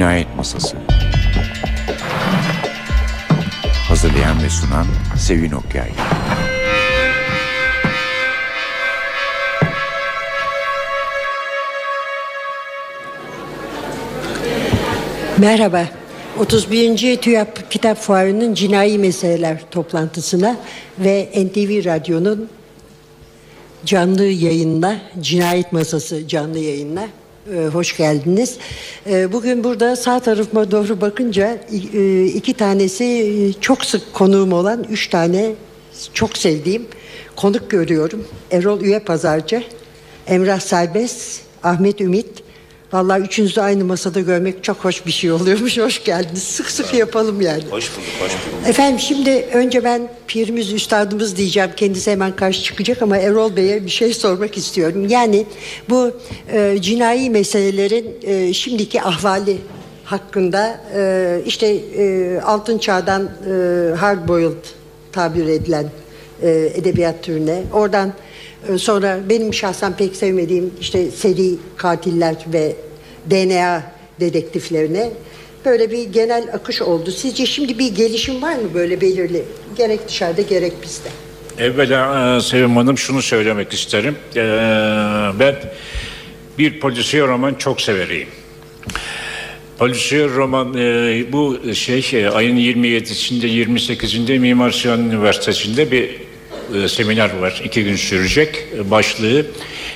Cinayet Masası Hazırlayan ve sunan Sevin Okyay Merhaba. 31. TÜYAP Kitap Fuarı'nın Cinayi Meseleler toplantısına ve NTV Radyo'nun canlı yayınına, Cinayet Masası canlı yayınına e, hoş geldiniz. E, Bugün burada sağ tarafıma doğru bakınca e, iki tanesi e, çok sık konuğum olan üç tane çok sevdiğim konuk görüyorum. Erol Üye Pazarcı, Emrah Serbest, Ahmet Ümit. Vallahi üçünüzü aynı masada görmek çok hoş bir şey oluyormuş. Hoş geldiniz. Sık sık yapalım yani. Hoş bulduk, hoş bulduk. Efendim şimdi önce ben pirimiz, üstadımız diyeceğim. Kendisi hemen karşı çıkacak ama Erol Bey'e bir şey sormak istiyorum. Yani bu e, cinayi meselelerin e, şimdiki ahvali hakkında e, işte e, altın çağdan e, hard boiled tabir edilen e, edebiyat türüne oradan e, sonra benim şahsen pek sevmediğim işte seri katiller ve DNA dedektiflerine böyle bir genel akış oldu. Sizce şimdi bir gelişim var mı böyle belirli? Gerek dışarıda gerek bizde. Evvela e, Sevim Hanım şunu söylemek isterim. E, ben bir polisiye roman çok severiyim. Polisiye roman e, bu şey e, ayın 27'sinde 28'inde Mimar Sinan Üniversitesi'nde bir e, seminer var. iki gün sürecek. E, Başlığı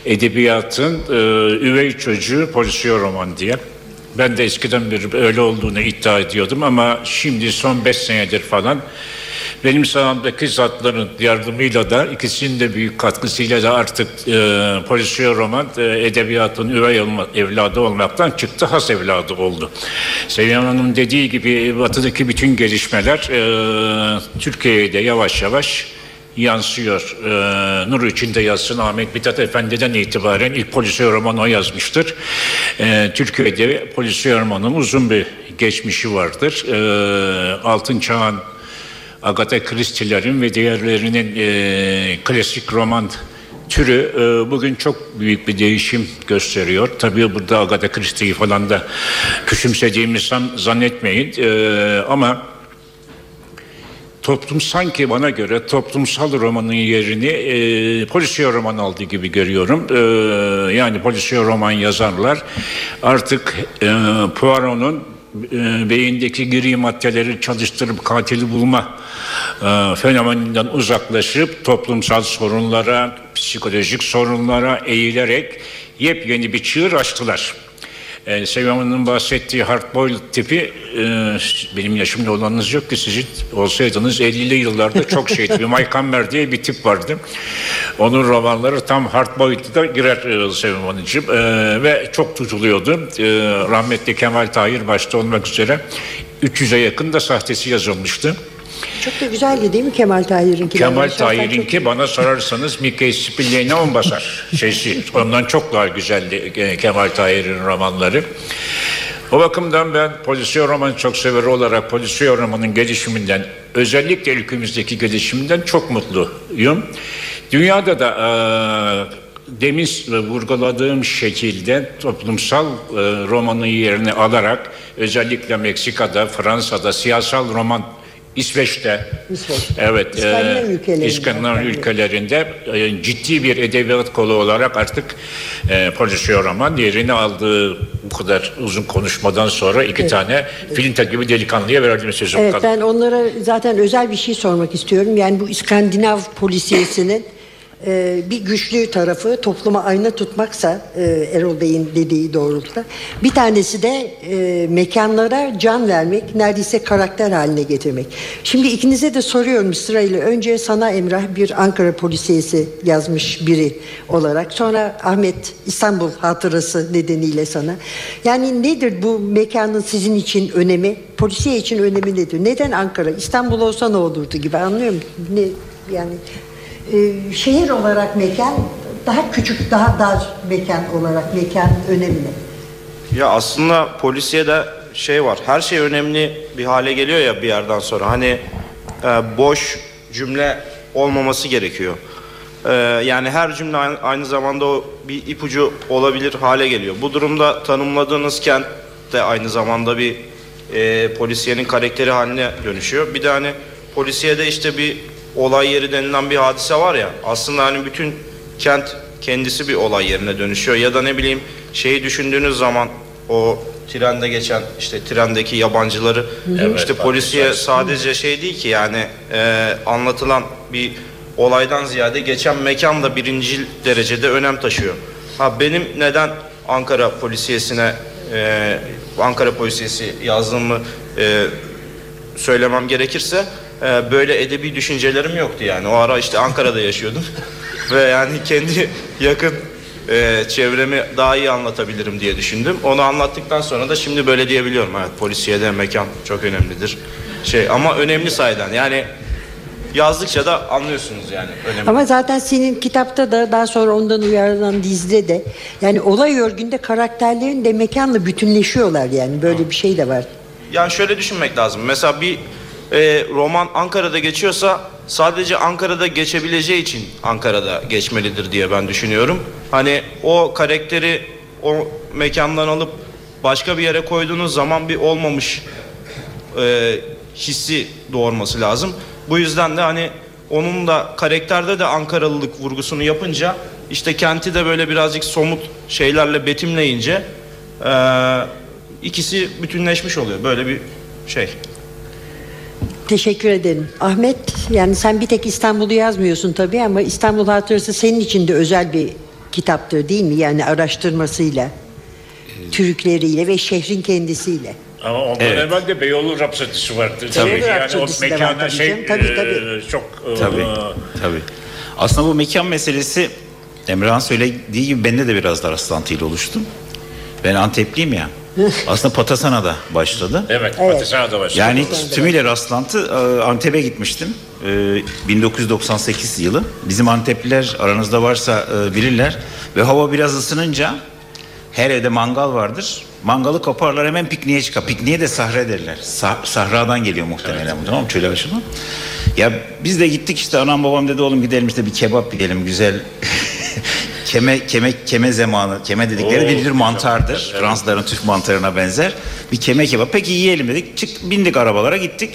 edebiyatın e, üvey çocuğu polisiye roman diye. Ben de eskiden beri öyle olduğunu iddia ediyordum ama şimdi son beş senedir falan benim sağımdaki zatların yardımıyla da ikisinin de büyük katkısıyla da artık e, polisiye roman e, edebiyatın üvey olma, evladı olmaktan çıktı has evladı oldu. Sevim Hanım dediği gibi batıdaki bütün gelişmeler e, Türkiye'ye yavaş yavaş yansıyor. Ee, Nur içinde yazsın Ahmet Mithat Efendi'den itibaren ilk polisiye romanı o yazmıştır. Ee, Türkiye'de polisiye romanın uzun bir geçmişi vardır. Ee, Altın Çağ'ın Agatha Christie'lerin ve diğerlerinin e, klasik roman türü e, bugün çok büyük bir değişim gösteriyor. Tabii burada Agatha Christie'yi falan da küçümsediğimizi zannetmeyin. E, ama toplum sanki bana göre toplumsal romanın yerini e, polisiye roman aldığı gibi görüyorum. E, yani polisiye roman yazarlar artık e, Poirot'un e, beyindeki gri maddeleri çalıştırıp katili bulma e, fenomeninden uzaklaşıp toplumsal sorunlara, psikolojik sorunlara eğilerek yepyeni bir çığır açtılar. Ee, Sevim Hanım'ın bahsettiği hardboiled tipi e, benim yaşımda olanınız yok ki sizin olsaydınız 50'li yıllarda çok şeydi. bir Mike Hammer diye bir tip vardı. Onun romanları tam hardboiled'da girer e, Sevim Hanımcığım e, ve çok tutuluyordu. E, rahmetli Kemal Tahir başta olmak üzere 300'e yakın da sahtesi yazılmıştı. Çok da güzeldi değil mi Kemal Tahir'inki? Kemal Tahir'inki bana sorarsanız Mickey Spillane on basar. Şeysi, ondan çok daha güzeldi e, Kemal Tahir'in romanları. O bakımdan ben polisiye romanı çok sever olarak polisiye romanın gelişiminden özellikle ülkemizdeki gelişiminden çok mutluyum. Dünyada da e, demin vurguladığım şekilde toplumsal e, romanın yerini alarak özellikle Meksika'da, Fransa'da siyasal roman İsveç'te, İsveç. evet, İskandinav e, ülkelerinde. İskandinav ülkelerinde e, ciddi bir edebiyat kolu olarak artık e, polisiye roman yerini aldığı bu kadar uzun konuşmadan sonra iki tane Filinta gibi delikanlıya verdiğim sözüm Evet kaldı. ben onlara zaten özel bir şey sormak istiyorum. Yani bu İskandinav polisiyesinin e, bir güçlü tarafı topluma ayna tutmaksa e, Erol Bey'in dediği doğrultuda. Bir tanesi de e, mekanlara can vermek, neredeyse karakter haline getirmek. Şimdi ikinize de soruyorum sırayla. Önce sana Emrah bir Ankara polisiyesi yazmış biri olarak. Sonra Ahmet İstanbul hatırası nedeniyle sana. Yani nedir bu mekanın sizin için önemi? Polisiye için önemi nedir? Neden Ankara? İstanbul olsa ne olurdu gibi anlıyor musun? Ne, yani e, şehir olarak mekan daha küçük, daha dar mekan olarak mekan önemli. Ya aslında polisiye de şey var. Her şey önemli bir hale geliyor ya bir yerden sonra. Hani e, boş cümle olmaması gerekiyor. E, yani her cümle aynı, aynı zamanda o bir ipucu olabilir hale geliyor. Bu durumda tanımladığınız kent de aynı zamanda bir e, polisiyenin karakteri haline dönüşüyor. Bir de hani polisiyede işte bir olay yeri denilen bir hadise var ya aslında hani bütün kent kendisi bir olay yerine dönüşüyor ya da ne bileyim şeyi düşündüğünüz zaman o trende geçen işte trendeki yabancıları Evet, işte bak, polisiye güzel. sadece şey değil ki yani e, anlatılan bir olaydan ziyade geçen mekan da birinci derecede önem taşıyor. Ha benim neden Ankara polisiyesine e, Ankara polisiyesi yazdığımı e, söylemem gerekirse e, böyle edebi düşüncelerim yoktu yani. O ara işte Ankara'da yaşıyordum ve yani kendi yakın e, çevremi daha iyi anlatabilirim diye düşündüm. Onu anlattıktan sonra da şimdi böyle diyebiliyorum. Evet polisiyede mekan çok önemlidir. Şey ama önemli sayeden yani yazdıkça da anlıyorsunuz yani önemli. Ama zaten senin kitapta da daha sonra ondan uyarlanan dizide de yani olay örgünde karakterlerin de mekanla bütünleşiyorlar yani böyle bir şey de var. Yani şöyle düşünmek lazım. Mesela bir e, roman Ankara'da geçiyorsa sadece Ankara'da geçebileceği için Ankara'da geçmelidir diye ben düşünüyorum. Hani o karakteri o mekandan alıp başka bir yere koyduğunuz zaman bir olmamış e, hissi doğurması lazım. Bu yüzden de hani onun da karakterde de Ankaralılık vurgusunu yapınca işte kenti de böyle birazcık somut şeylerle betimleyince e, ikisi bütünleşmiş oluyor. Böyle bir şey. Teşekkür ederim. Ahmet yani sen bir tek İstanbul'u yazmıyorsun tabii ama İstanbul Hatırası senin için de özel bir kitaptır değil mi? Yani araştırmasıyla, türkleriyle ve şehrin kendisiyle. Ama ondan Evet. evvel de Beyoğlu Rapsodisi vardı. Tabii. Yani o Rapsodisi var mekana tabii şey canım. Tabii, e, tabii. çok e, Tabii, tabii. Aslında bu mekan meselesi Emrah'ın söylediği gibi bende de biraz da rastlantıyla oluştu. Ben Antepliyim ya. Aslında Patasana'da başladı. Evet, Evet. Patisana da başladı. Yani tümüyle rastlantı e, Antep'e gitmiştim. E, 1998 yılı. Bizim Antepliler aranızda varsa e, bilirler. Ve hava biraz ısınınca her evde mangal vardır. Mangalı koparlar hemen pikniğe çıkar. Pikniğe de sahra derler. Sa- sahradan geliyor muhtemelen bu tamam mı? Çöl aşımı. Ya biz de gittik işte anam babam dedi oğlum gidelim işte bir kebap yiyelim güzel. keme keme keme zamanı. Keme dedikleri Oo, bir güzel. mantardır. Evet. Fransızların Türk mantarına benzer. Bir keme kebap. Peki yiyelim dedik. Çık bindik arabalara gittik.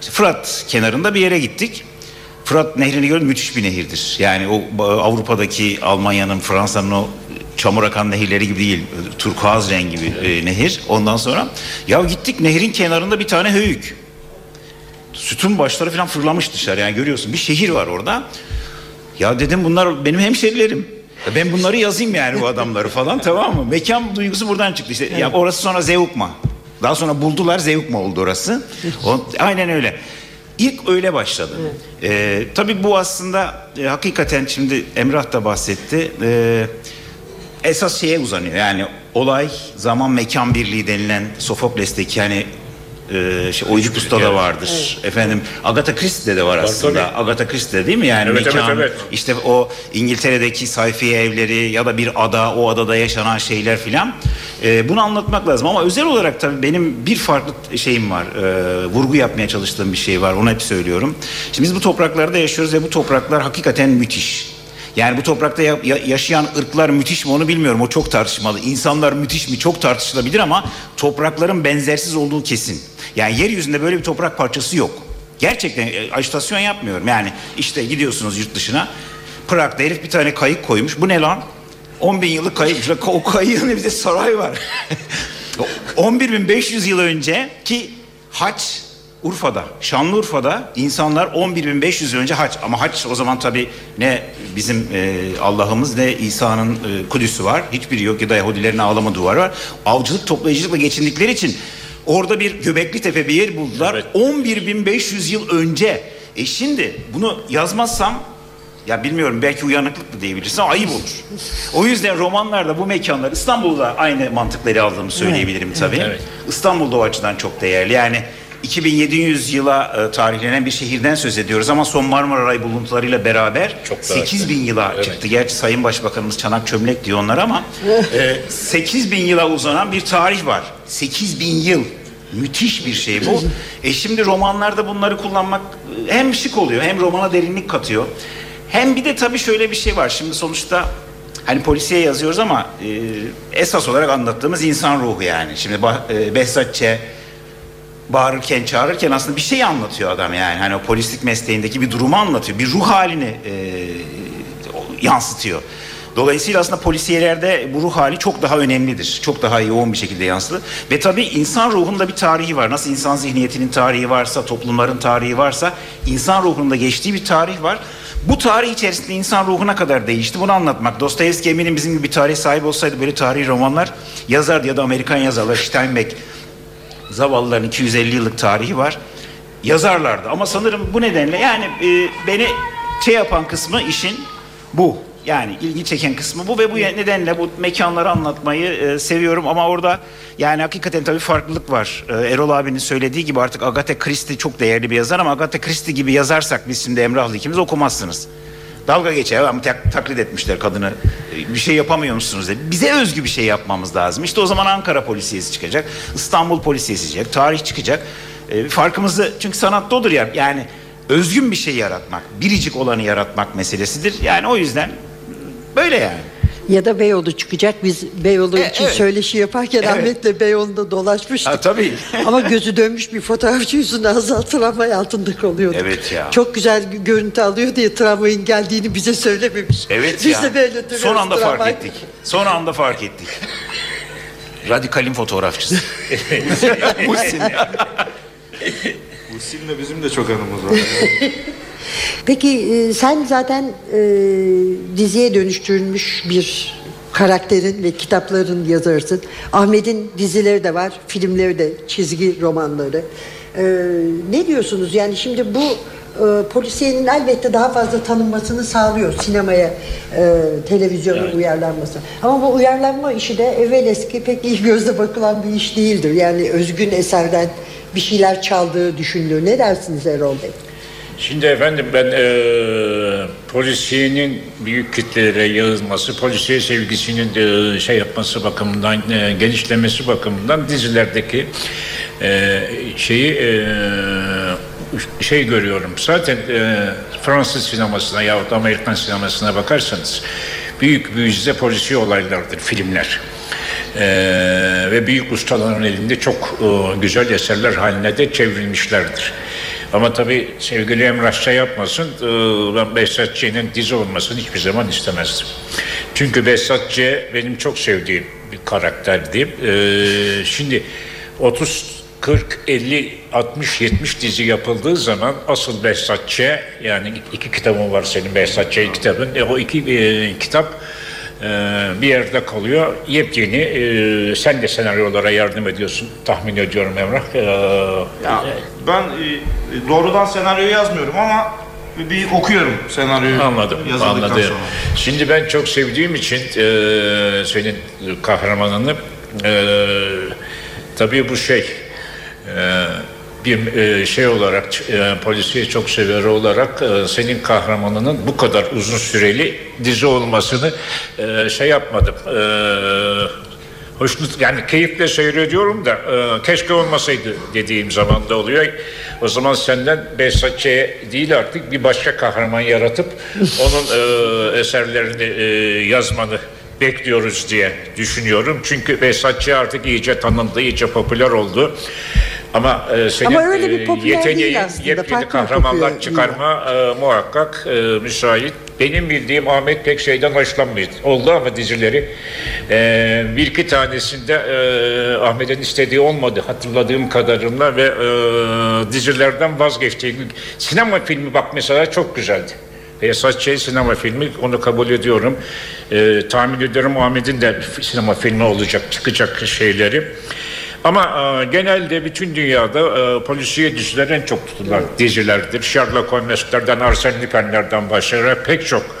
İşte Fırat kenarında bir yere gittik. Fırat nehrini gördüm müthiş bir nehirdir. Yani o Avrupa'daki Almanya'nın, Fransa'nın o çamur akan nehirleri gibi değil. Turkuaz rengi bir e, nehir. Ondan sonra ya gittik nehrin kenarında bir tane höyük. Sütun başları falan fırlamış dışarı. Yani görüyorsun bir şehir var orada. Ya dedim bunlar benim hemşerilerim. Ben bunları yazayım yani bu adamları falan tamam mı? Mekan duygusu buradan çıktı işte. Ya orası sonra Zeugma. Daha sonra buldular Zeugma oldu orası. O, aynen öyle. İlk öyle başladı. Ee, tabii bu aslında e, hakikaten şimdi Emrah da bahsetti. Ee, esas şeye uzanıyor. Yani olay zaman mekan birliği denilen Sofokles'teki hani e, şey, Oidipus'ta da vardır. Efendim Agatha Christie'de de var aslında. tabii. Agatha Christie'de değil mi? Yani Evet, evet, mekan evet. işte o İngiltere'deki sayfiye evleri ya da bir ada o adada yaşanan şeyler filan. E, bunu anlatmak lazım ama özel olarak tabii benim bir farklı şeyim var. E, vurgu yapmaya çalıştığım bir şey var. Onu hep söylüyorum. Şimdi biz bu topraklarda yaşıyoruz ve bu topraklar hakikaten müthiş. Yani bu toprakta ya- ya- yaşayan ırklar müthiş mi onu bilmiyorum. O çok tartışmalı. İnsanlar müthiş mi çok tartışılabilir ama toprakların benzersiz olduğu kesin. Yani yeryüzünde böyle bir toprak parçası yok. Gerçekten e, ajitasyon yapmıyorum. Yani işte gidiyorsunuz yurt dışına. Prag'da herif bir tane kayık koymuş. Bu ne lan? 10 bin yıllık kayık. O kayığın bir saray var. 11.500 yıl önce ki haç Urfa'da, Şanlıurfa'da insanlar 11.500 yıl önce haç ama haç o zaman tabi ne bizim e, Allah'ımız ne İsa'nın e, Kudüs'ü var. Hiçbiri yok ya da Yahudilerin ağlama duvarı var. Avcılık toplayıcılıkla geçindikleri için orada bir Göbekli Tepe bir yer buldular. Evet. 11.500 yıl önce. E şimdi bunu yazmazsam ya bilmiyorum belki uyanıklık da diyebilirsin ayıp olur. O yüzden romanlarda bu mekanlar İstanbul'da aynı mantıkları aldığımı söyleyebilirim tabii. Evet. İstanbul'da o açıdan çok değerli. Yani 2700 yıla e, tarihlenen bir şehirden söz ediyoruz ama son Marmara buluntularıyla beraber Çok daha 8000 yıla Evet. çıktı. Gerçi Sayın Başbakanımız çanak çömlek diyor onlar ama e, 8000 yıla uzanan bir tarih var. 8000 yıl. Müthiş bir şey bu. E şimdi romanlarda bunları kullanmak e, hem şık oluyor hem romana derinlik katıyor. Hem bir de tabii şöyle bir şey var. Şimdi sonuçta hani polisiye yazıyoruz ama e, esas olarak anlattığımız insan ruhu yani. Şimdi bah, e, Behzat Ç. bağırırken çağırırken aslında bir şey anlatıyor adam yani. Hani o polislik mesleğindeki bir durumu anlatıyor. Bir ruh halini e, yansıtıyor. Dolayısıyla aslında polisiyelerde bu ruh hali çok daha önemlidir. Çok daha yoğun bir şekilde yansıtılır. Ve tabii insan ruhunda bir tarihi var. Nasıl insan zihniyetinin tarihi varsa, toplumların tarihi varsa insan ruhunda geçtiği bir tarih var. Bu tarih içerisinde insan ruhuna kadar değişti. Bunu anlatmak. Dostoyevski eminim bizim gibi bir tarih sahibi olsaydı böyle tarihi romanlar yazardı ya da Amerikan yazarlar Steinbeck zavallıların 250 yıllık tarihi var. Yazarlardı ama sanırım bu nedenle yani e, beni şey yapan kısmı işin bu. Yani ilgi çeken kısmı bu ve bu nedenle bu mekanları anlatmayı e, seviyorum ama orada yani hakikaten tabii farklılık var. E, Erol abinin söylediği gibi artık Agatha Christie çok değerli bir yazar ama Agatha Christie gibi yazarsak biz şimdi Emrah'la ikimiz okumazsınız. Dalga geçer ama tak- taklit etmişler kadını. Bir şey yapamıyor musunuz diye. Bize özgü bir şey yapmamız lazım. İşte o zaman Ankara polisiyesi çıkacak. İstanbul polisiyesi çıkacak. Tarih çıkacak. E, farkımızı çünkü sanatta odur ya. Yani özgün bir şey yaratmak, biricik olanı yaratmak meselesidir. Yani o yüzden böyle yani. Ya da Beyoğlu çıkacak. Biz Beyoğlu E, için evet. söyleşi yaparken Evet. Ahmet'le Beyoğlu'nda dolaşmıştık. Ha, tabii. Ama gözü dönmüş bir fotoğrafçı yüzünden azal tramvay altında kalıyordu. Evet ya. Çok güzel görüntü alıyor diye tramvayın geldiğini bize söylememiş. Evet Biz ya. de böyle duruyoruz Son anda fark tramvay. ettik. Son anda fark ettik. Radikalin fotoğrafçısı. Muhsin ya. Muhsin'le bizim de çok anımız var. Peki e, sen zaten e, diziye dönüştürülmüş bir karakterin ve kitapların yazarısın. Ahmet'in dizileri de var, filmleri de, çizgi romanları. E, ne diyorsunuz? Yani şimdi bu e, polisiyenin elbette daha fazla tanınmasını sağlıyor sinemaya, e, televizyona uyarlanması. Ama bu uyarlanma işi de evvel eski pek iyi gözle bakılan bir iş değildir. Yani özgün eserden bir şeyler çaldığı düşünülür. Ne dersiniz Erol Bey? Şimdi efendim ben eee polisiyenin büyük kitlelere yayılması, polisiye sevgisinin eee, şey yapması bakımından, eee, genişlemesi bakımından dizilerdeki eee, şeyi eee, şey görüyorum. Zaten eee, Fransız sinemasına yahut Amerikan sinemasına bakarsanız büyük büyüzde polisiye olaylardır filmler. Eee, ve büyük ustaların elinde çok eee, güzel eserler haline de çevrilmişlerdir. Ama tabii sevgili Emrah şey yapmasın, ben Behzat Ç'nin dizi olmasını hiçbir zaman istemezdim. Çünkü Behzat Ç benim çok sevdiğim bir karakterdi. Eee, şimdi 30 40, 50, 60, 70 dizi yapıldığı zaman asıl Behzat Ç, yani iki kitabın var senin Behzat Ç kitabın. E, o iki e, kitap e, bir yerde kalıyor. Yepyeni, e, sen de senaryolara yardım ediyorsun tahmin ediyorum Emrah. E, Ya, ben e, doğrudan senaryo yazmıyorum ama bir okuyorum senaryoyu Anladım, yazıldıktan anladım. sonra. Şimdi ben çok sevdiğim için e, senin kahramanını e, tabii bu şey e, bir e, şey olarak e, polisiye çok severi olarak e, senin kahramanının bu kadar uzun süreli dizi olmasını e, şey yapmadım. E, hoşnut yani keyifle seyrediyorum da e, keşke olmasaydı dediğim zaman da oluyor. O zaman senden Behzat Ç'ye değil artık bir başka kahraman yaratıp onun e, eserlerini e, yazmanı bekliyoruz diye düşünüyorum. Çünkü Behzat Ç artık iyice tanındı, iyice popüler oldu. Ama e, senin Ama öyle bir e, popüler yeteneğin aslında, yepyeni kahramanlar kopuyor çıkarma e, muhakkak e, müsait. Benim bildiğim Ahmet pek şeyden hoşlanmıyor. Oldu ama dizileri. E, bir iki tanesinde e, Ahmet'in istediği olmadı hatırladığım kadarıyla ve e, dizilerden vazgeçti. Sinema filmi bak mesela çok güzeldi. Esas şey sinema filmi onu kabul ediyorum. E, tahmin ediyorum Ahmet'in de sinema filmi olacak çıkacak şeyleri. Ama e, genelde bütün dünyada e, polisiye diziler en çok tutulan dizilerdir. Sherlock Holmes'lerden, Arsene Lupin'lerden başlayarak pek çok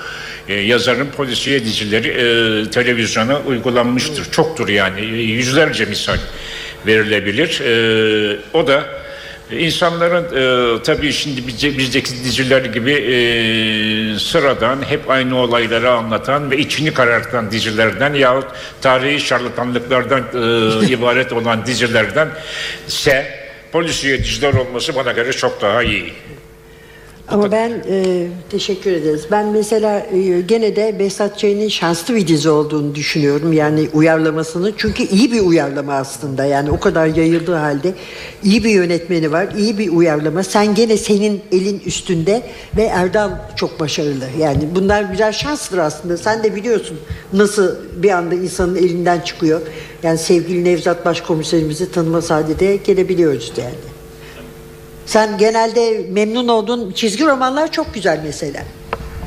e, yazarın polisiye dizileri e, televizyona uygulanmıştır. Çoktur yani yüzlerce misal verilebilir. E, o da İnsanların e, tabii şimdi bizdeki diziler gibi e, sıradan hep aynı olayları anlatan ve içini karartan dizilerden yahut tarihi şarlatanlıklardan e, ibaret olan dizilerden ise polisiye diziler olması bana göre çok daha iyi. Ama ben e, teşekkür ederiz. Ben mesela e, gene de Behzat Ç'nin şanslı bir dizi olduğunu düşünüyorum. Yani uyarlamasını. Çünkü iyi bir uyarlama aslında. Yani o kadar yayıldığı halde iyi bir yönetmeni var. iyi bir uyarlama. Sen gene senin elin üstünde ve Erdal çok başarılı. Yani bunlar birer şanstır aslında. Sen de biliyorsun nasıl bir anda insanın elinden çıkıyor. Yani sevgili Nevzat Başkomiserimizi tanıma saadete gelebiliyoruz yani. Sen genelde memnun olduğun çizgi romanlar çok güzel mesela.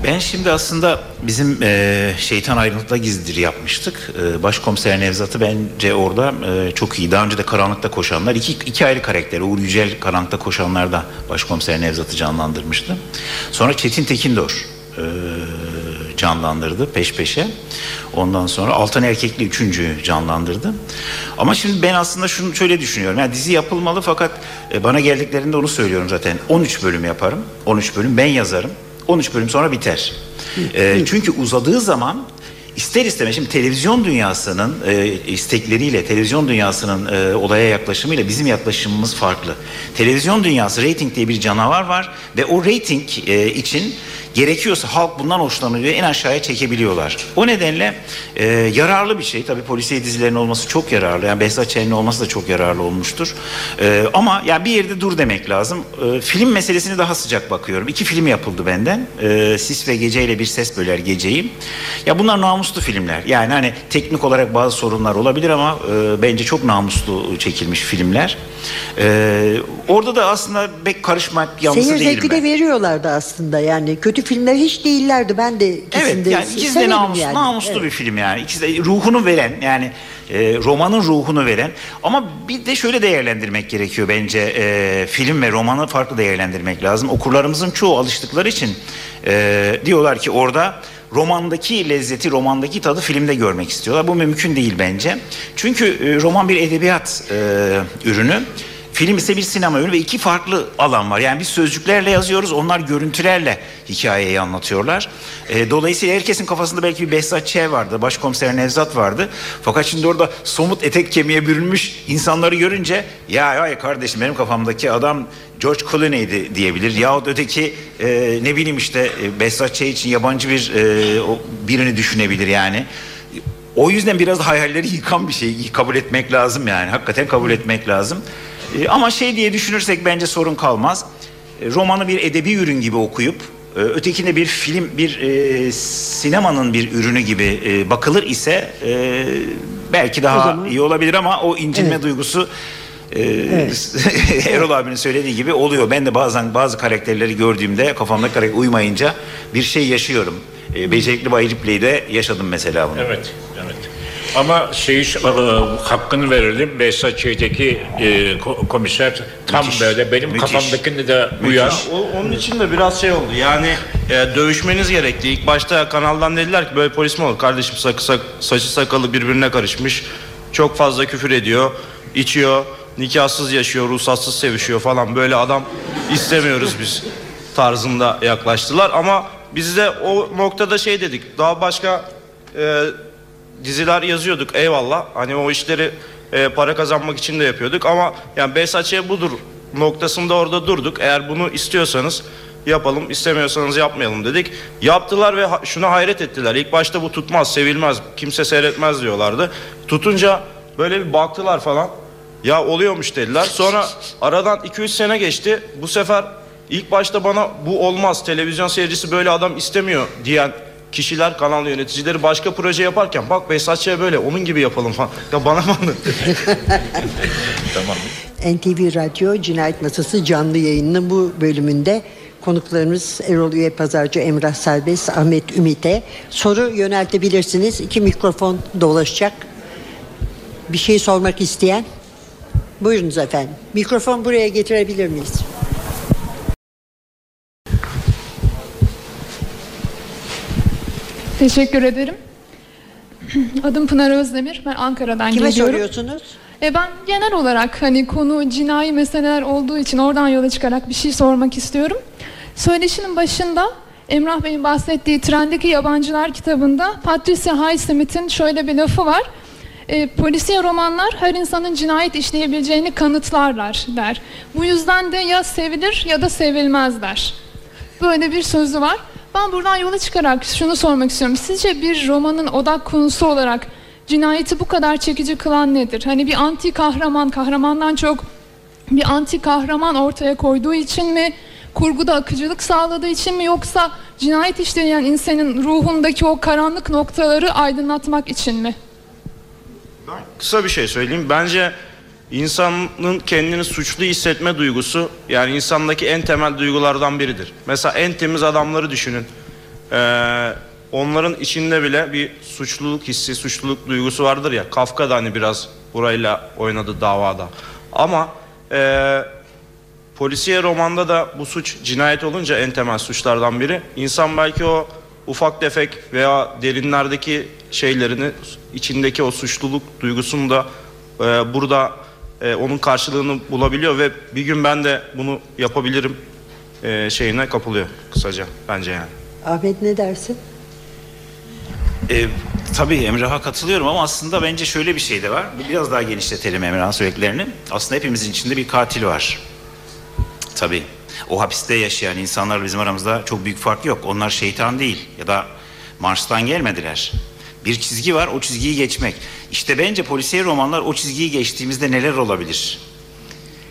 Ben şimdi aslında bizim e, Şeytan Ayrıntıda Gizlidir yapmıştık. E, Başkomiser Nevzat'ı bence orada e, çok iyi. Daha önce de Karanlıkta Koşanlar. iki, iki ayrı karakter. Uğur Yücel Karanlıkta Koşanlar'da Başkomiser Nevzat'ı canlandırmıştı. Sonra Çetin Tekindor e, canlandırdı peş peşe. Ondan sonra Altan Erkekli üçüncü canlandırdı. Ama şimdi ben aslında şunu şöyle düşünüyorum. Yani dizi yapılmalı fakat e, bana geldiklerinde onu söylüyorum zaten. 13 bölüm yaparım. 13 bölüm ben yazarım. 13 bölüm sonra biter. E, çünkü uzadığı zaman ister istemez şimdi televizyon dünyasının e, istekleriyle televizyon dünyasının e, olaya yaklaşımıyla bizim yaklaşımımız farklı. Televizyon dünyası reyting diye bir canavar var ve o reyting e, için gerekiyorsa halk bundan hoşlanıyor en aşağıya çekebiliyorlar. O nedenle e, yararlı bir şey. Tabii polisiye dizilerin olması çok yararlı. Yani Behzat Ç'nin olması da çok yararlı olmuştur. E, ama yani bir yerde dur demek lazım. E, film meselesini daha sıcak bakıyorum. İki film yapıldı benden. E, Sis ve Gece ile Bir Ses Böler Geceyi. Ya bunlar namuslu filmler. Yani hani teknik olarak bazı sorunlar olabilir ama e, bence çok namuslu çekilmiş filmler. E, orada da aslında pek karışmak yanlısı Seyir değilim zevki ben. de veriyorlardı aslında yani. Kötü filmler hiç değillerdi. Ben de ikisini Evet de yani ikisi de namus, yani. namuslu Evet. bir film yani. İkisi de ruhunu veren yani e, romanın ruhunu veren. Ama bir de şöyle değerlendirmek gerekiyor bence. E, film ve romanı farklı değerlendirmek lazım. Okurlarımızın çoğu alıştıkları için e, diyorlar ki orada romandaki lezzeti, romandaki tadı filmde görmek istiyorlar. Bu mümkün değil bence. Çünkü e, roman bir edebiyat e, ürünü. Film ise bir sinema ürünü ve iki farklı alan var. Yani biz sözcüklerle yazıyoruz, onlar görüntülerle hikayeyi anlatıyorlar. E, dolayısıyla herkesin kafasında belki bir Behzat Ç. vardı, başkomiser Nevzat vardı. Fakat şimdi orada somut etek kemiğe bürünmüş insanları görünce ya ya kardeşim benim kafamdaki adam George Clooney'di diyebilir. Yahut öteki e, ne bileyim işte e, Behzat Ç. için yabancı bir e, birini düşünebilir yani. O yüzden biraz hayalleri yıkan bir şey kabul etmek lazım yani. Hakikaten kabul etmek lazım. E, ama şey diye düşünürsek bence sorun kalmaz. E, romanı bir edebi ürün gibi okuyup e, ötekine bir film, bir e, sinemanın bir ürünü gibi e, bakılır ise e, belki daha zaman- iyi olabilir ama o incinme duygusu e, Erol abinin söylediği gibi oluyor. Ben de bazen bazı karakterleri gördüğümde kafamdaki karakter uymayınca bir şey yaşıyorum. E, Becerikli Bay Ripley'de yaşadım mesela bunu. Evet, evet. Ama şeyi e, hakkını verelim. Behzat Ç'deki e, ko- komiser tam Müthiş, böyle benim müthiş. kafamdakini de uyar. O, onun için de biraz şey oldu. Yani e, dövüşmeniz gerekti. İlk başta kanaldan dediler ki böyle polis mi olur? Kardeşim sak, sak, saçı sakalı birbirine karışmış. Çok fazla küfür ediyor. içiyor. Nikahsız yaşıyor, ruhsatsız sevişiyor falan. Böyle adam istemiyoruz biz tarzında yaklaştılar. Ama biz de o noktada şey dedik. Daha başka e, diziler yazıyorduk eyvallah. Hani o işleri e, para kazanmak için de yapıyorduk ama yani Behzat Ç. budur noktasında orada durduk. Eğer bunu istiyorsanız yapalım, istemiyorsanız yapmayalım dedik. Yaptılar ve ha- şuna hayret ettiler. İlk başta bu tutmaz, sevilmez, kimse seyretmez diyorlardı. Tutunca böyle bir baktılar falan. Ya oluyormuş dediler. Sonra aradan 2-3 sene geçti. Bu sefer ilk başta bana bu olmaz, televizyon seyircisi böyle adam istemiyor diyen kişiler, kanal yöneticileri başka proje yaparken bak Behzat Ç. böyle onun gibi yapalım falan. Ya bana mı anlattı? NTV Radyo Cinayet Masası canlı yayının bu bölümünde konuklarımız Erol Üye Pazarcı, Emrah Serbest, Ahmet Ümit'e soru yöneltebilirsiniz. İki mikrofon dolaşacak. Bir şey sormak isteyen? Buyurunuz efendim. Mikrofon buraya getirebilir miyiz? Teşekkür ederim. Adım Pınar Özdemir. Ben Ankara'dan Kime geliyorum. soruyorsunuz? E ben genel olarak hani konu cinayi meseleler olduğu için oradan yola çıkarak bir şey sormak istiyorum. Söyleşinin başında Emrah Bey'in bahsettiği Trendeki Yabancılar kitabında Patricia Highsmith'in şöyle bir lafı var. E, polisiye romanlar her insanın cinayet işleyebileceğini kanıtlarlar der. Bu yüzden de ya sevilir ya da sevilmez der. Böyle bir sözü var. Ben buradan yola çıkarak şunu sormak istiyorum. Sizce bir romanın odak konusu olarak cinayeti bu kadar çekici kılan nedir? Hani bir anti kahraman, kahramandan çok bir anti kahraman ortaya koyduğu için mi? Kurguda akıcılık sağladığı için mi? Yoksa cinayet işleyen insanın ruhundaki o karanlık noktaları aydınlatmak için mi? Kısa bir şey söyleyeyim. Bence insanın kendini suçlu hissetme duygusu yani insandaki en temel duygulardan biridir. Mesela en temiz adamları düşünün. Ee, onların içinde bile bir suçluluk hissi, suçluluk duygusu vardır ya. Kafka da hani biraz burayla oynadı davada. Ama ee, polisiye romanda da bu suç cinayet olunca en temel suçlardan biri. İnsan belki o ufak tefek veya derinlerdeki şeylerini içindeki o suçluluk duygusunu da e, burada e, onun karşılığını bulabiliyor ve bir gün ben de bunu yapabilirim e, şeyine kapılıyor kısaca bence yani. Ahmet ne dersin? E, tabii Emrah'a katılıyorum ama aslında bence şöyle bir şey de var. Biraz daha genişletelim Emrah'ın söylediklerini. Aslında hepimizin içinde bir katil var. Tabii. O hapiste yaşayan insanlarla bizim aramızda çok büyük fark yok. Onlar şeytan değil ya da Mars'tan gelmediler. Bir çizgi var o çizgiyi geçmek. İşte bence polisiye romanlar o çizgiyi geçtiğimizde neler olabilir?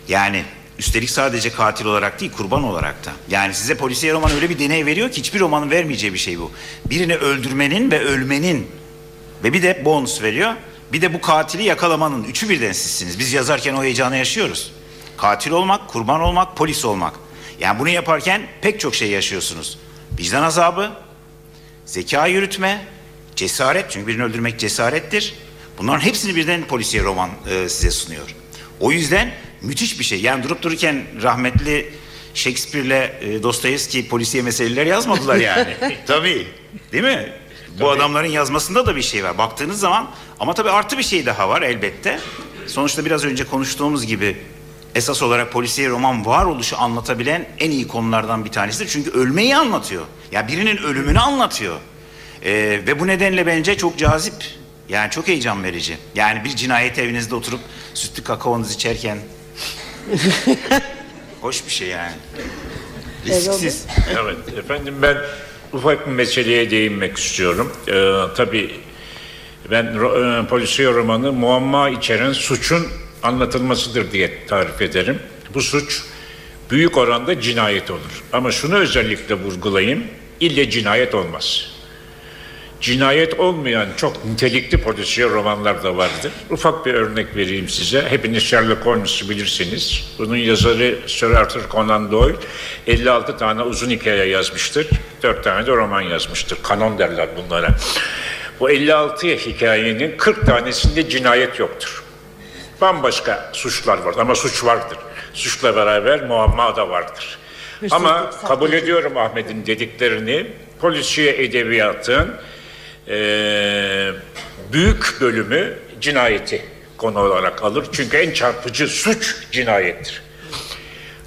Yani üstelik sadece katil olarak değil kurban olarak da. Yani size polisiye roman öyle bir deney veriyor ki hiçbir romanın vermeyeceği bir şey bu. Birini öldürmenin ve ölmenin ve bir de bonus veriyor. Bir de bu katili yakalamanın üçü birden sizsiniz. Biz yazarken o heyecanı yaşıyoruz. Katil olmak, kurban olmak, polis olmak. Yani bunu yaparken pek çok şey yaşıyorsunuz. Vicdan azabı, zeka yürütme, cesaret. Çünkü birini öldürmek cesarettir. Bunların hepsini birden polisiye roman e, size sunuyor. O yüzden müthiş bir şey. Yani durup dururken rahmetli Shakespeare'le e, Dostoyevski polisiye meseleler yazmadılar yani. tabii. Değil mi? Bu adamların yazmasında da bir şey var. Baktığınız zaman ama tabii artı bir şey daha var elbette. Sonuçta biraz önce konuştuğumuz gibi esas olarak polisiye roman varoluşu anlatabilen en iyi konulardan bir tanesidir. Çünkü ölmeyi anlatıyor. Ya birinin ölümünü anlatıyor. Ee, ve bu nedenle bence çok cazip. Yani çok heyecan verici. Yani bir cinayet evinizde oturup sütlü kakaonuzu içerken hoş bir şey yani. Risksiz. Evet efendim ben ufak bir meseleye değinmek istiyorum. Ee, tabii ben e, polisiye romanı muamma içeren suçun anlatılmasıdır diye tarif ederim. Bu suç büyük oranda cinayet olur. Ama şunu özellikle vurgulayayım. İlle cinayet olmaz. Cinayet olmayan çok nitelikli polisiye romanlar da vardır. Ufak bir örnek vereyim size. Hepiniz Sherlock Holmes'u bilirsiniz. Bunun yazarı Sir Arthur Conan Doyle 56 tane uzun hikaye yazmıştır. 4 tane de roman yazmıştır. Kanon derler bunlara. Bu 56 hikayenin 40 tanesinde cinayet yoktur. Bambaşka suçlar var ama suç vardır. Suçla beraber muamma da vardır. Ama kabul ediyorum Ahmet'in dediklerini. Polisiye edebiyatın eee, büyük bölümü cinayeti konu olarak alır. Çünkü en çarpıcı suç cinayettir.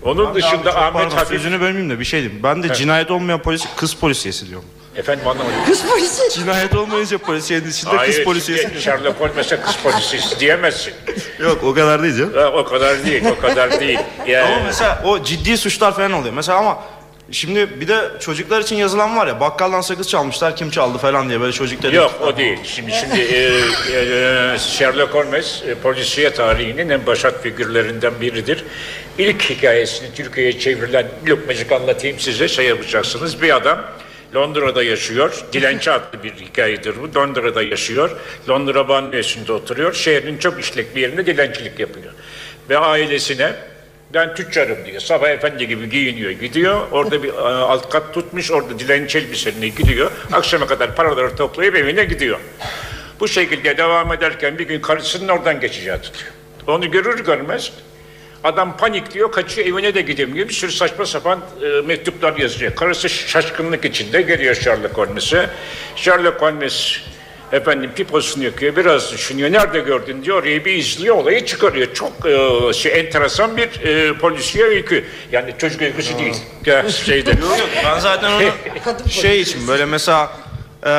Onun dışında Çok Ahmet pardon, Hafif... sözünü bölmeyeyim de bir şey diyeyim. Ben de cinayet olmayan polis kız polisiyesi diyorum. Efendim anlamadım. Kız polisi. Cinayet olmayınca polisiyenin içinde Hayır, kız polisiyesi. işte Sherlock Holmes'e kız polisiyesi diyemezsin. Yok o kadar değil canım. Ha, o kadar değil, o kadar değil. Yani, Ama mesela o ciddi suçlar falan oluyor. Mesela ama şimdi bir de çocuklar için yazılan var ya bakkaldan sakız çalmışlar kim çaldı falan diye böyle çocuklar. Yok o değil. Şimdi şimdi e, e, Sherlock Holmes e, polisiye tarihinin en başat figürlerinden biridir. İlk hikayesini Türkiye'ye çevrilen lokmacık anlatayım size şey yapacaksınız. Bir adam Londra'da yaşıyor. Dilenci adlı bir hikayedir bu. Londra'da yaşıyor. Londra banyosunda oturuyor. Şehrin çok işlek bir yerinde dilencilik yapıyor. Ve ailesine ben tüccarım diyor. Sabah efendi gibi giyiniyor gidiyor. Orada bir e, alt kat tutmuş. Orada dilenci elbiseline gidiyor. Akşama kadar paraları toplayıp evine gidiyor. Bu şekilde devam ederken bir gün karısının oradan geçeceği tutuyor. Onu görür görmez adam panikliyor, kaçıyor evine de gidemiyor. Bir sürü saçma sapan e, mektuplar yazıyor. Karısı şaşkınlık içinde geliyor Sherlock Holmes'e. Sherlock Holmes efendim piposunu yakıyor, biraz düşünüyor. Nerede gördün diyor, orayı bir izliyor, olayı çıkarıyor. Çok e, şey, enteresan bir e, polisiye öykü. Yani çocuk öyküsü değil. Ya, şeyde. Yok yok ben zaten onu şey için böyle mesela e,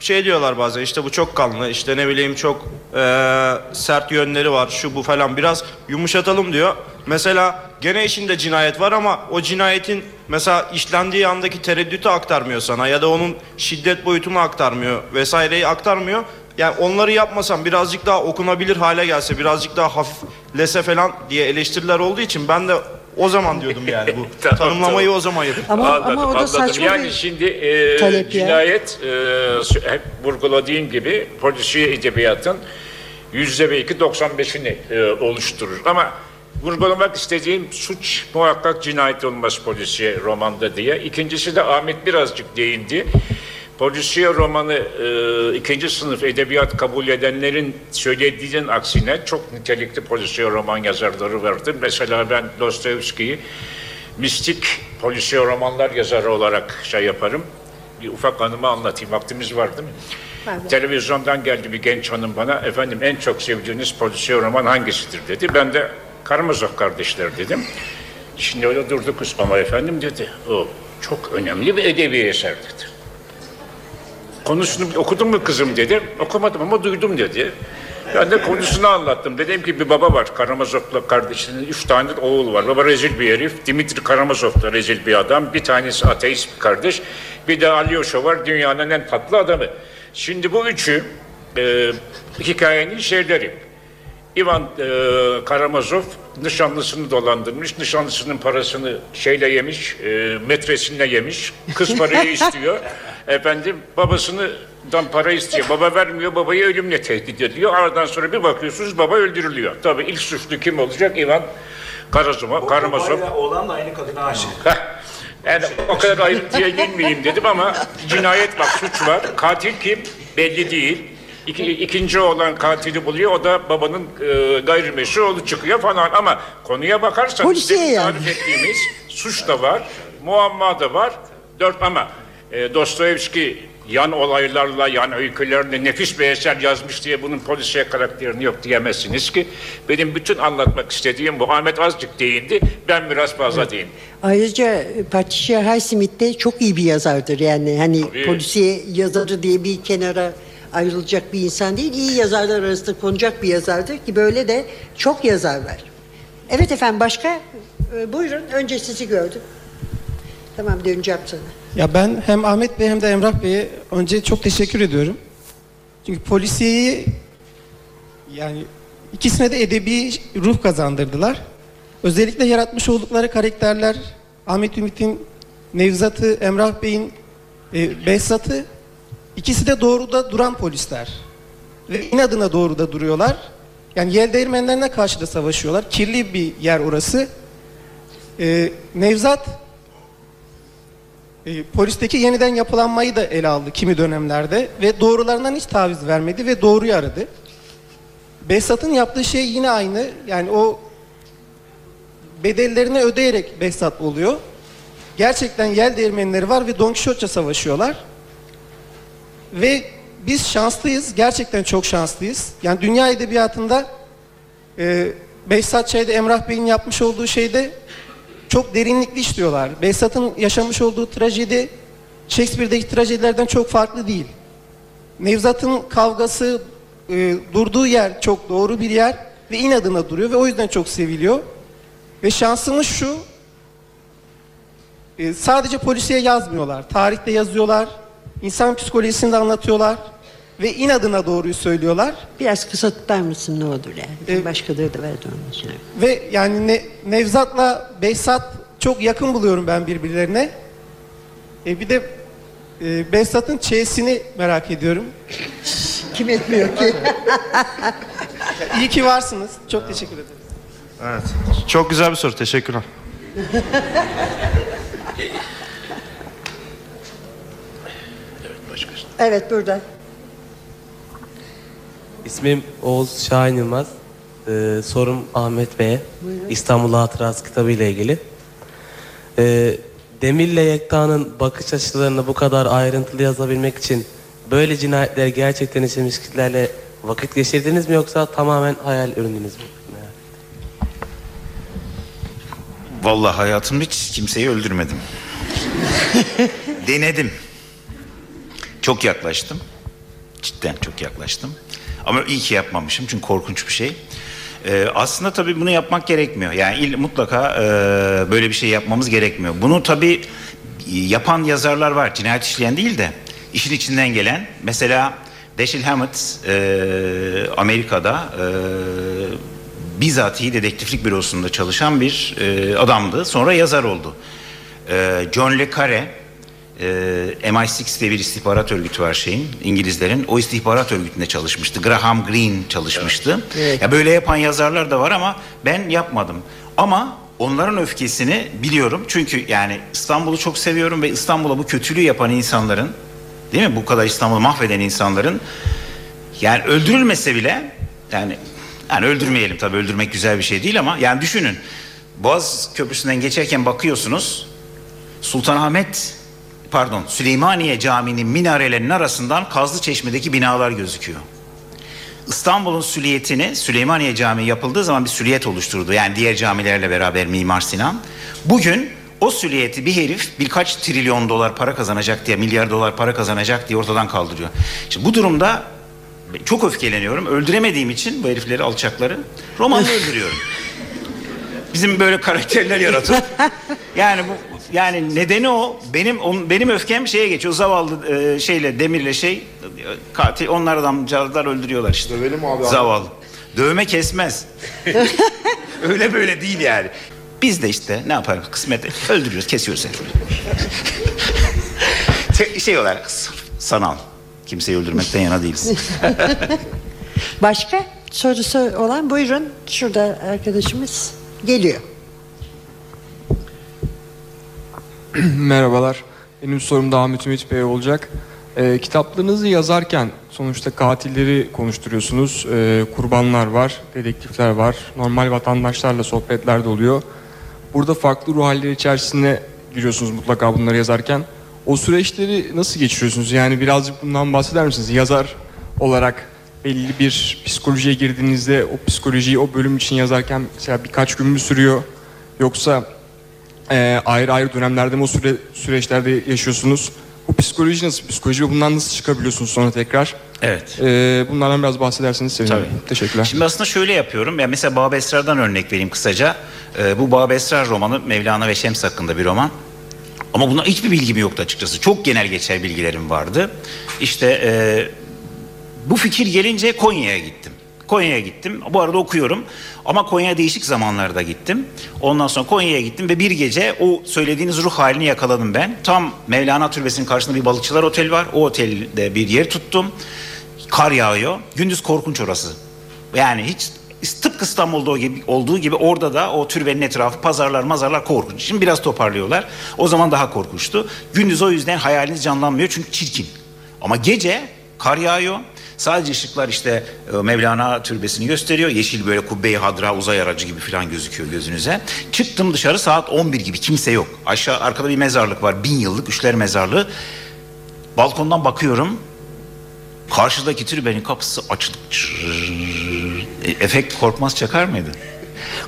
şey diyorlar bazen işte bu çok kanlı işte ne bileyim çok e, sert yönleri var şu bu falan biraz yumuşatalım diyor. Mesela gene işinde cinayet var ama o cinayetin mesela işlendiği andaki tereddütü aktarmıyor sana ya da onun şiddet boyutunu aktarmıyor vesaireyi aktarmıyor. Yani onları yapmasam birazcık daha okunabilir hale gelse birazcık daha hafiflese falan diye eleştiriler olduğu için ben de o zaman diyordum yani bu Tamam, tanımlamayı tamam. o zaman yapıp. Ama, Anladım, ama o da anladım. saçma yani bir... şimdi e, talep cinayet e, hep vurguladığım gibi polisiye edebiyatın yüzde belki 95'ini e, oluşturur. Ama vurgulamak istediğim suç muhakkak cinayet olmaz polisiye romanda diye. İkincisi de Ahmet birazcık değindi. Polisiye romanı e, ikinci sınıf edebiyat kabul edenlerin söylediğinin aksine çok nitelikli polisiye roman yazarları vardır. Mesela ben Dostoyevski'yi mistik polisiye romanlar yazarı olarak şey yaparım. Bir ufak anımı anlatayım. Vaktimiz var değil mi? Televizyondan geldi bir genç hanım bana. Efendim en çok sevdiğiniz polisiye roman hangisidir dedi. Ben de Karamazov kardeşler dedim. Şimdi öyle durdu kız ama efendim dedi. O çok önemli bir edebi eser dedi. Konusunu okudun mu kızım dedi. Okumadım ama duydum dedi. Ben de konusunu anlattım. Dedim ki bir baba var Karamazov'la kardeşinin üç tane oğul var. Baba rezil bir herif. Dimitri Karamazov da rezil bir adam. Bir tanesi ateist bir kardeş. Bir de Alyosha var dünyanın en tatlı adamı. Şimdi bu üçü e, hikayenin şeyleri. İvan e, Karamazov nişanlısını dolandırmış. Nişanlısının parasını şeyle yemiş, e, metresinle yemiş. Kız parayı istiyor. Efendim babasından para istiyor. Baba vermiyor, babayı ölümle tehdit ediyor. Aradan sonra bir bakıyorsunuz baba öldürülüyor. Tabii ilk suçlu kim olacak? İvan Karazuma, Karamazov. Oğlan da aynı kadına aşık. Yani o kadar ayrıntıya girmeyeyim dedim ama cinayet var, suç var. Katil kim? Belli değil. İki, ikinci olan katili buluyor. O da babanın e, gayrimeşru oğlu çıkıyor falan. Ama konuya bakarsanız Polisiye yani. tarif ettiğimiz suç da var, muamma da var. Dört ama e, Dostoyevski yan olaylarla, yan öykülerle nefis bir eser yazmış diye bunun polisiye karakterini yok diyemezsiniz ki. Benim bütün anlatmak istediğim bu. Ahmet azıcık değindi, ben biraz fazla değindim. Ayrıca Patricia Highsmith de çok iyi bir yazardır yani hani Tabii. polisiye yazarı diye bir kenara ayrılacak bir insan değil iyi yazarlar arasında konacak bir yazardır ki böyle de çok yazar var. Evet efendim başka Ee, buyurun önce sizi gördüm. Tamam döneceğim sana. Ya ben hem Ahmet Bey hem de Emrah Bey'e önce çok teşekkür ediyorum. Çünkü polisiyeyi yani ikisine de edebi ruh kazandırdılar. Özellikle yaratmış oldukları karakterler Ahmet Ümit'in Nevzat'ı, Emrah Bey'in e, Behzat'ı ikisi de doğruda duran polisler. Ve inadına doğruda duruyorlar. Yani yel değirmenlerine karşı da savaşıyorlar. Kirli bir yer orası. E, Nevzat e, polisteki yeniden yapılanmayı da ele aldı kimi dönemlerde ve doğrularından hiç taviz vermedi ve doğruyu aradı. Behzat'ın yaptığı şey yine aynı. Yani o bedellerini ödeyerek Behzat oluyor. Gerçekten yel değirmenleri var ve Don Quixote'ça savaşıyorlar. Ve biz şanslıyız. Gerçekten çok şanslıyız. Yani dünya edebiyatında e, Behzat şeyde Emrah Bey'in yapmış olduğu şeyde çok derinlikli işliyorlar. Behzat'ın yaşamış olduğu trajedi Shakespeare'deki trajedilerden çok farklı değil. Nevzat'ın kavgası e, durduğu yer çok doğru bir yer ve inadına duruyor ve o yüzden çok seviliyor. Ve şansımız şu e, sadece polisiye yazmıyorlar. Tarihte yazıyorlar. İnsan psikolojisini de anlatıyorlar. Ve inadına doğruyu söylüyorlar. Biraz kısa tutar mısın ne olur yani. Evet. Başkaları da verdi onun için. Ve yani ne, Nevzat'la Behzat çok yakın buluyorum ben birbirlerine. E bir de e, Behzat'ın çeyesini merak ediyorum. Kim etmiyor ki? İyi ki varsınız. Çok teşekkür ederim. Evet. Çok güzel bir soru. Teşekkürler. evet burada. İsmim Oğuz Şahin Yılmaz. Ee, sorum Ahmet Bey'e. İstanbul Hatırası kitabı ile ilgili. Ee, Demir'le Yekta'nın bakış açılarını bu kadar ayrıntılı yazabilmek için böyle cinayetler gerçekten işlemiş kişilerle vakit geçirdiniz mi yoksa tamamen hayal üründünüz mü? Vallahi hayatımda hiç kimseyi öldürmedim. Denedim. Çok yaklaştım. Cidden çok yaklaştım. Ama iyi ki yapmamışım çünkü korkunç bir şey. Ee, aslında tabii bunu yapmak gerekmiyor. Yani il, mutlaka e, böyle bir şey yapmamız gerekmiyor. Bunu tabii yapan yazarlar var. Cinayet işleyen değil de işin içinden gelen. Mesela Dashiell Hammett e, Amerika'da e, bizatihi dedektiflik bürosunda çalışan bir e, adamdı. Sonra yazar oldu. E, John Le Carre e, MI6 diye bir istihbarat örgütü var şeyin İngilizlerin. O istihbarat örgütünde çalışmıştı. Graham Greene çalışmıştı. Evet. Ya böyle yapan yazarlar da var ama ben yapmadım. Ama onların öfkesini biliyorum. Çünkü yani İstanbul'u çok seviyorum ve İstanbul'a bu kötülüğü yapan insanların değil mi? Bu kadar İstanbul'u mahveden insanların yani öldürülmese bile yani yani öldürmeyelim tabii öldürmek güzel bir şey değil ama yani düşünün. Boğaz Köprüsü'nden geçerken bakıyorsunuz Sultanahmet pardon Süleymaniye Camii'nin minarelerinin arasından Kazlı Çeşme'deki binalar gözüküyor. İstanbul'un süliyetini Süleymaniye Camii yapıldığı zaman bir süliyet oluşturdu. Yani diğer camilerle beraber Mimar Sinan. Bugün o süliyeti bir herif birkaç trilyon dolar para kazanacak diye, milyar dolar para kazanacak diye ortadan kaldırıyor. Şimdi bu durumda çok öfkeleniyorum. Öldüremediğim için bu herifleri alçakları romanla öldürüyorum. Bizim böyle karakterler yaratıp yani bu yani nedeni o. Benim on- benim öfkem şeye geçiyor. Zavallı e, şeyle Demir'le şey katil onlar adamcağızlar öldürüyorlar işte. Dövelim abi. Zavallı. Dövme kesmez. Öyle böyle değil yani. Biz de işte ne yaparız kısmet öldürüyoruz kesiyoruz şey olarak sanal. Kimseyi öldürmekten yana değiliz. Başka sorusu olan buyurun. Şurada arkadaşımız geliyor. Merhabalar. Benim sorum da Ahmet Ümit Bey olacak. Ee, kitaplarınızı yazarken sonuçta katilleri konuşturuyorsunuz. Ee, kurbanlar var, dedektifler var. Normal vatandaşlarla sohbetler de oluyor. Burada farklı ruh halleri içerisine giriyorsunuz mutlaka bunları yazarken. O süreçleri nasıl geçiriyorsunuz? Yani birazcık bundan bahseder misiniz? Yazar olarak belli bir psikolojiye girdiğinizde o psikolojiyi o bölüm için yazarken mesela birkaç gün mü sürüyor? Yoksa ee, ayrı ayrı dönemlerde mi o süre, süreçlerde yaşıyorsunuz? Bu psikoloji nasıl psikoloji ve bundan nasıl çıkabiliyorsunuz sonra tekrar? Evet. Ee, bunlardan biraz bahsederseniz sevinirim. Tabii. Teşekkürler. Şimdi aslında şöyle yapıyorum. Yani mesela Bab Esrar'dan örnek vereyim kısaca. Ee, bu Bab Esrar romanı Mevlana ve Şems hakkında bir roman. Ama buna hiçbir bilgim yoktu açıkçası. Çok genel geçer bilgilerim vardı. İşte e, bu fikir gelince Konya'ya gittim. Konya'ya gittim. Bu arada okuyorum. Ama Konya'ya değişik zamanlarda gittim. Ondan sonra Konya'ya gittim ve bir gece o söylediğiniz ruh halini yakaladım ben. Tam Mevlana Türbesi'nin karşısında bir balıkçılar oteli var. O otelde bir yer tuttum. Kar yağıyor. Gündüz korkunç orası. Yani hiç tıpkı İstanbul'da olduğu gibi orada da o türbenin etrafı pazarlar mazarlar korkunç. Şimdi biraz toparlıyorlar. O zaman daha korkunçtu. Gündüz o yüzden hayaliniz canlanmıyor çünkü çirkin. Ama gece kar yağıyor. Sadece ışıklar işte e, Mevlana türbesini gösteriyor. Yeşil böyle kubbe-i hadra uzay aracı gibi falan gözüküyor gözünüze. Çıktım dışarı saat 11 gibi kimse yok. Aşağı arkada bir mezarlık var. Bin yıllık üçler mezarlığı. Balkondan bakıyorum. Karşıdaki türbenin kapısı çırrrr. E, efekt korkmaz çakar mıydı?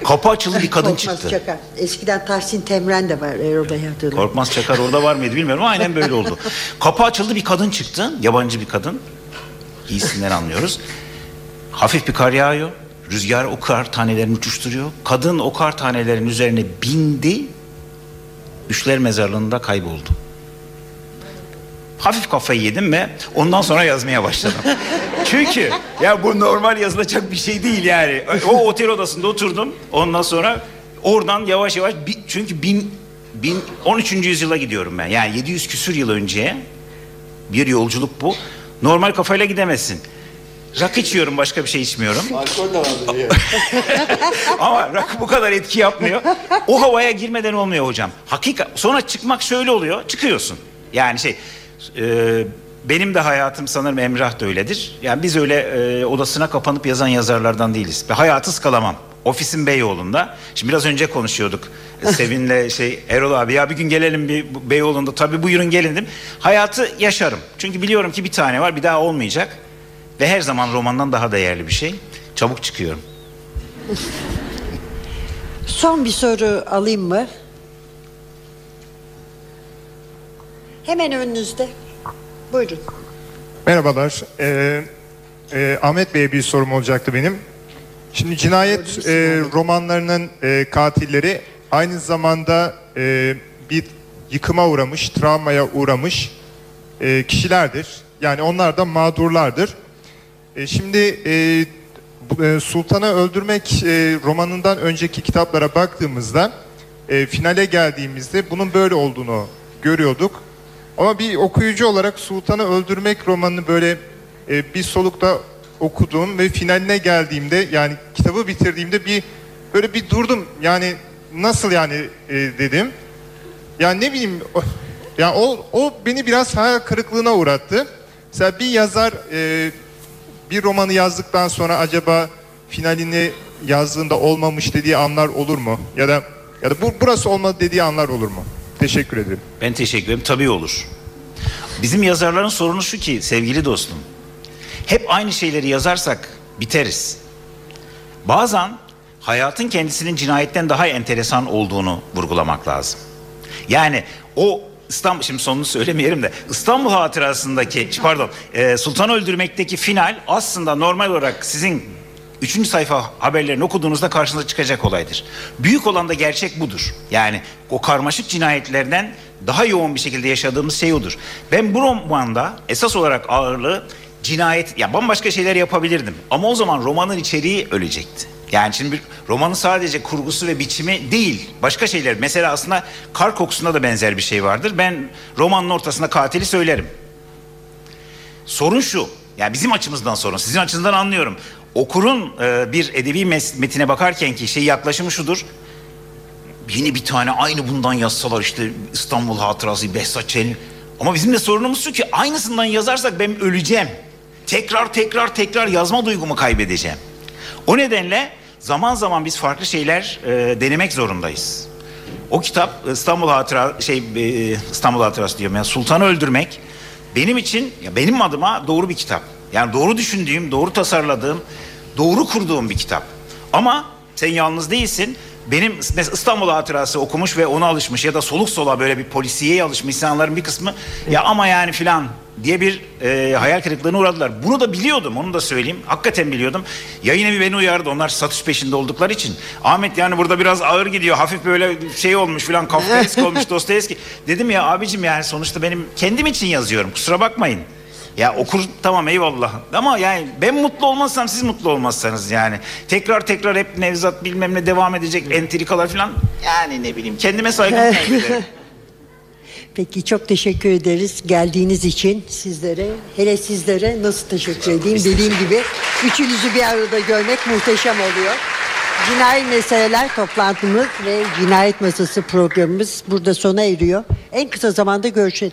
Kapı açıldı bir kadın Korkmaz çıktı. Çakar. Eskiden Tahsin Temren de var Erol Bey hatırlar. Korkmaz Çakar orada var mıydı bilmiyorum ama aynen böyle oldu. Kapı açıldı bir kadın çıktı. Yabancı bir kadın. Giysinden anlıyoruz. Hafif bir kar yağıyor. Rüzgar o kar tanelerini uçuşturuyor. Kadın o kar tanelerinin üzerine bindi. Üçler mezarlığında kayboldu. Hafif kafayı yedim ve ondan sonra yazmaya başladım. Çünkü ya bu normal yazılacak bir şey değil yani. O otel odasında oturdum. Ondan sonra oradan yavaş yavaş çünkü bin, bin 13. yüzyıla gidiyorum ben. Yani 700 küsür yıl önceye bir yolculuk bu. Normal kafayla gidemezsin. Rakı içiyorum başka bir şey içmiyorum. Alkol de vardır ya. Ama rakı bu kadar etki yapmıyor. O havaya girmeden olmuyor hocam. Hakika sonra çıkmak şöyle oluyor. Çıkıyorsun. Yani şey e, benim de hayatım sanırım Emrah da öyledir. Yani biz öyle e, odasına kapanıp yazan yazarlardan değiliz. Ve hayatı ıskalamam. Ofisim Beyoğlu'nda. Şimdi biraz önce konuşuyorduk. Sevin'le şey Erol abi ya bir gün gelelim bir Beyoğlu'nda. Tabii buyurun gelin dedim. Hayatı yaşarım. Çünkü biliyorum ki bir tane var bir daha olmayacak. Ve her zaman romandan daha değerli bir şey. Çabuk çıkıyorum. Son bir soru alayım mı? Hemen önünüzde. Buyurun. Merhabalar. Ee, e, Ahmet Bey'e bir sorum olacaktı benim. Şimdi cinayet e, romanlarının e, katilleri aynı zamanda e, bir yıkıma uğramış, travmaya uğramış e, kişilerdir. Yani onlar da mağdurlardır. E, şimdi e, e, Sultan'ı Öldürmek e, romanından önceki kitaplara baktığımızda e, finale geldiğimizde bunun böyle olduğunu görüyorduk. Ama bir okuyucu olarak Sultan'ı Öldürmek romanını böyle e, bir solukta okudum ve finaline geldiğimde yani kitabı bitirdiğimde bir böyle bir durdum. Yani nasıl yani e, dedim. Yani ne bileyim o- ya o, o beni biraz hayal kırıklığına uğrattı. Mesela bir yazar e, bir romanı yazdıktan sonra acaba finalini yazdığında olmamış dediği anlar olur mu? Ya da ya da bu burası olmadı dediği anlar olur mu? Teşekkür ederim. Ben teşekkür ederim. Tabii olur. Bizim yazarların sorunu şu ki sevgili dostum. Hep aynı şeyleri yazarsak biteriz. Bazen hayatın kendisinin cinayetten daha enteresan olduğunu vurgulamak lazım. Yani o İstanbul şimdi sonunu söylemeyelim de İstanbul hatırasındaki pardon e, Sultan öldürmekteki final aslında normal olarak sizin Üçüncü sayfa haberlerini okuduğunuzda karşınıza çıkacak olaydır. Büyük olan da gerçek budur. Yani o karmaşık cinayetlerden daha yoğun bir şekilde yaşadığımız şey odur. Ben bu romanda esas olarak ağırlığı cinayet, ya bambaşka şeyler yapabilirdim. Ama o zaman romanın içeriği ölecekti. Yani şimdi bir romanın sadece kurgusu ve biçimi değil, başka şeyler. Mesela aslında kar kokusunda da benzer bir şey vardır. Ben romanın ortasında katili söylerim. Sorun şu. Yani bizim açımızdan sorun. Sizin açınızdan anlıyorum. Okurun e, bir edebi metine bakarken ki şey yaklaşımı şudur. Yeni bir tane aynı bundan yazsalar işte İstanbul Hatırası, Behzat. Ama bizim de sorunumuz şu ki aynısından yazarsak ben öleceğim. Tekrar tekrar tekrar yazma duygumu kaybedeceğim. O nedenle zaman zaman biz farklı şeyler e, denemek zorundayız. O kitap İstanbul Hatıra şey e, İstanbul Hatırası diyorum ya Sultan'ı öldürmek benim için ya benim adıma doğru bir kitap. Yani doğru düşündüğüm, doğru tasarladığım, doğru kurduğum bir kitap. Ama sen yalnız değilsin. Benim mesela İstanbul Hatırası okumuş ve ona alışmış ya da soluk sola böyle bir polisiyeye alışmış insanların bir kısmı ya ama yani filan diye bir e, hayal kırıklığına uğradılar. Bunu da biliyordum onu da söyleyeyim. Hakikaten biliyordum. Yayın evi beni uyardı. Onlar satış peşinde oldukları için. Ahmet yani burada biraz ağır gidiyor. Hafif böyle şey olmuş filan Kafkaesk olmuş Dostoyevski. Dedim ya abicim yani sonuçta benim kendim için yazıyorum. Kusura bakmayın. Ya okur tamam eyvallah ama yani ben mutlu olmazsam siz mutlu olmazsanız yani tekrar tekrar hep Nevzat bilmem ne devam edecek entrikalar falan yani ne bileyim kendime saygım kaybederim. Peki çok teşekkür ederiz geldiğiniz için sizlere. Hele sizlere nasıl teşekkür edeyim? Dediğim gibi üçünüzü bir arada görmek muhteşem oluyor. Cinayet meseleler toplantımız ve cinayet masası programımız burada sona eriyor. En kısa zamanda görüşelim.